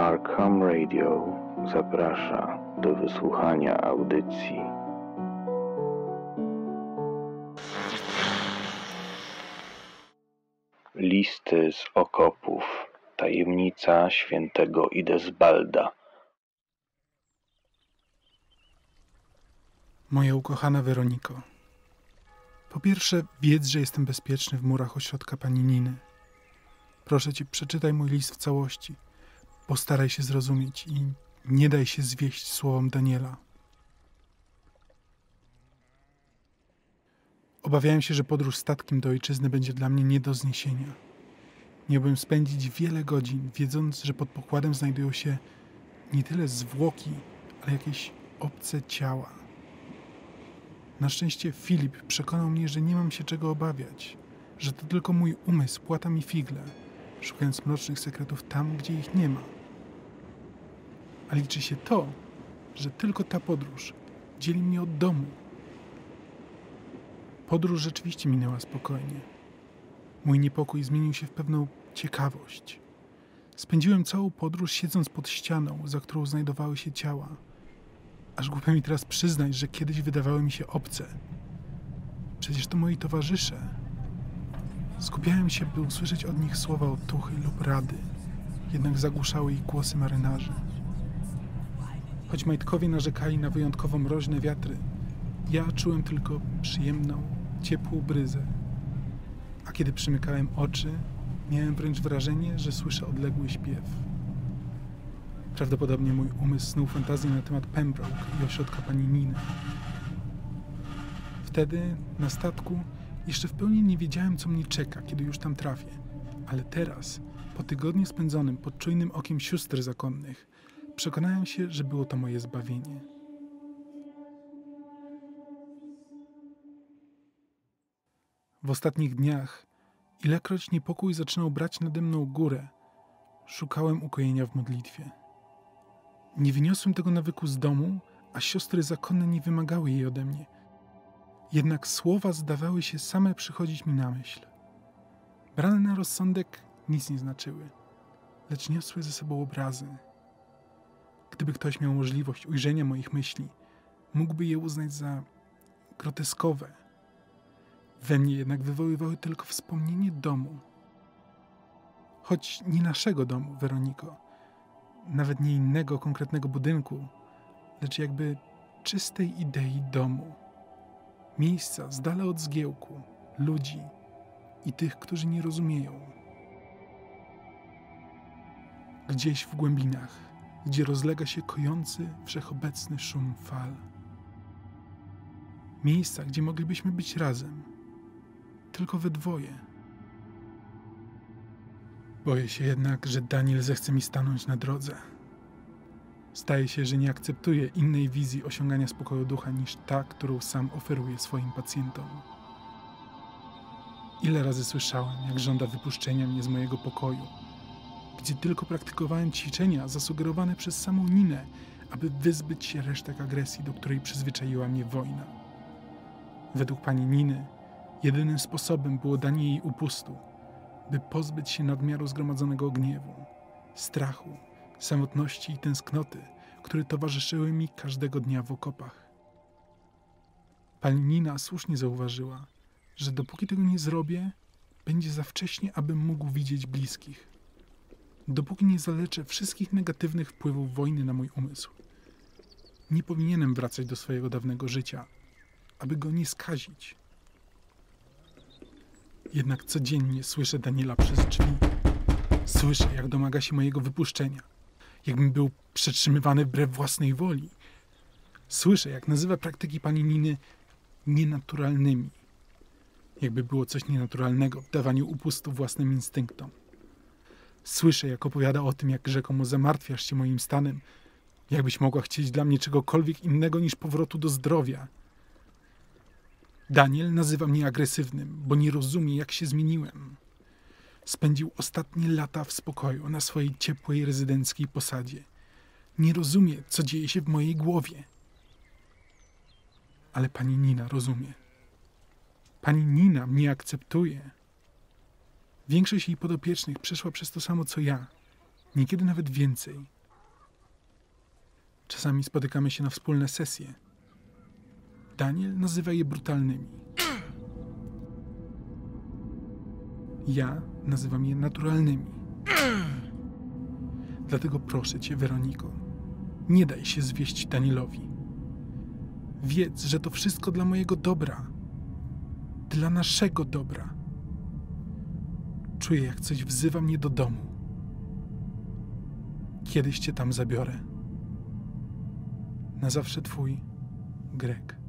Arkham Radio zaprasza do wysłuchania audycji. Listy z okopów. Tajemnica świętego Idesbalda. Moja ukochana Weroniko. Po pierwsze, wiedz, że jestem bezpieczny w murach ośrodka pani Niny. Proszę cię, przeczytaj mój list w całości. Postaraj się zrozumieć i nie daj się zwieść słowom Daniela. Obawiałem się, że podróż statkiem do ojczyzny będzie dla mnie nie do zniesienia. Miałbym spędzić wiele godzin, wiedząc, że pod pokładem znajdują się nie tyle zwłoki, ale jakieś obce ciała. Na szczęście Filip przekonał mnie, że nie mam się czego obawiać, że to tylko mój umysł płata mi figle, szukając mrocznych sekretów tam, gdzie ich nie ma. A liczy się to, że tylko ta podróż dzieli mnie od domu. Podróż rzeczywiście minęła spokojnie. Mój niepokój zmienił się w pewną ciekawość. Spędziłem całą podróż siedząc pod ścianą, za którą znajdowały się ciała. Aż głupio mi teraz przyznać, że kiedyś wydawały mi się obce. Przecież to moi towarzysze. Skupiałem się, by usłyszeć od nich słowa otuchy lub rady, jednak zagłuszały ich głosy marynarzy. Choć majtkowie narzekali na wyjątkowo mroźne wiatry, ja czułem tylko przyjemną, ciepłą bryzę. A kiedy przymykałem oczy, miałem wręcz wrażenie, że słyszę odległy śpiew. Prawdopodobnie mój umysł snuł fantazję na temat Pembroke i ośrodka pani Niny. Wtedy, na statku, jeszcze w pełni nie wiedziałem, co mnie czeka, kiedy już tam trafię. Ale teraz, po tygodniu spędzonym pod czujnym okiem sióstr zakonnych, przekonałem się, że było to moje zbawienie. W ostatnich dniach, ilekroć niepokój zaczynał brać nade mną górę, szukałem ukojenia w modlitwie. Nie wyniosłem tego nawyku z domu, a siostry zakonne nie wymagały jej ode mnie. Jednak słowa zdawały się same przychodzić mi na myśl. Brane na rozsądek nic nie znaczyły, lecz niosły ze sobą obrazy. Gdyby ktoś miał możliwość ujrzenia moich myśli, mógłby je uznać za groteskowe. We mnie jednak wywoływały tylko wspomnienie domu. Choć nie naszego domu, Weroniko, nawet nie innego konkretnego budynku, lecz jakby czystej idei domu. Miejsca z dala od zgiełku, ludzi i tych, którzy nie rozumieją. Gdzieś w głębinach, gdzie rozlega się kojący, wszechobecny szum fal. Miejsca, gdzie moglibyśmy być razem, tylko we dwoje. Boję się jednak, że Daniel zechce mi stanąć na drodze. Staje się, że nie akceptuje innej wizji osiągania spokoju ducha niż ta, którą sam oferuje swoim pacjentom. Ile razy słyszałem, jak żąda wypuszczenia mnie z mojego pokoju, gdzie tylko praktykowałem ćwiczenia zasugerowane przez samą Ninę, aby wyzbyć się resztek agresji, do której przyzwyczaiła mnie wojna. Według pani Niny, jedynym sposobem było danie jej upustu, by pozbyć się nadmiaru zgromadzonego gniewu, strachu, samotności i tęsknoty, które towarzyszyły mi każdego dnia w okopach. Pani Nina słusznie zauważyła, że dopóki tego nie zrobię, będzie za wcześnie, abym mógł widzieć bliskich. Dopóki nie zaleczę wszystkich negatywnych wpływów wojny na mój umysł. Nie powinienem wracać do swojego dawnego życia, aby go nie skazić. Jednak codziennie słyszę Daniela przez drzwi. Słyszę, jak domaga się mojego wypuszczenia, jakbym był przetrzymywany wbrew własnej woli. Słyszę, jak nazywa praktyki pani Niny nienaturalnymi, jakby było coś nienaturalnego w dawaniu upustu własnym instynktom. Słyszę, jak opowiada o tym, jak rzekomo zamartwiasz się moim stanem, jakbyś mogła chcieć dla mnie czegokolwiek innego niż powrotu do zdrowia. Daniel nazywa mnie agresywnym, bo nie rozumie, jak się zmieniłem. Spędził ostatnie lata w spokoju na swojej ciepłej rezydenckiej posadzie. Nie rozumie, co dzieje się w mojej głowie. Ale pani Nina rozumie. Pani Nina mnie akceptuje. Większość jej podopiecznych przeszła przez to samo co ja. Niekiedy nawet więcej. Czasami spotykamy się na wspólne sesje. Daniel nazywa je brutalnymi. Ja nazywam je naturalnymi. Dlatego proszę cię, Weroniko, nie daj się zwieść Danielowi. Wiedz, że to wszystko dla mojego dobra. Dla naszego dobra. Czuję, jak coś wzywa mnie do domu. Kiedyś cię tam zabiorę. Na zawsze twój Greg.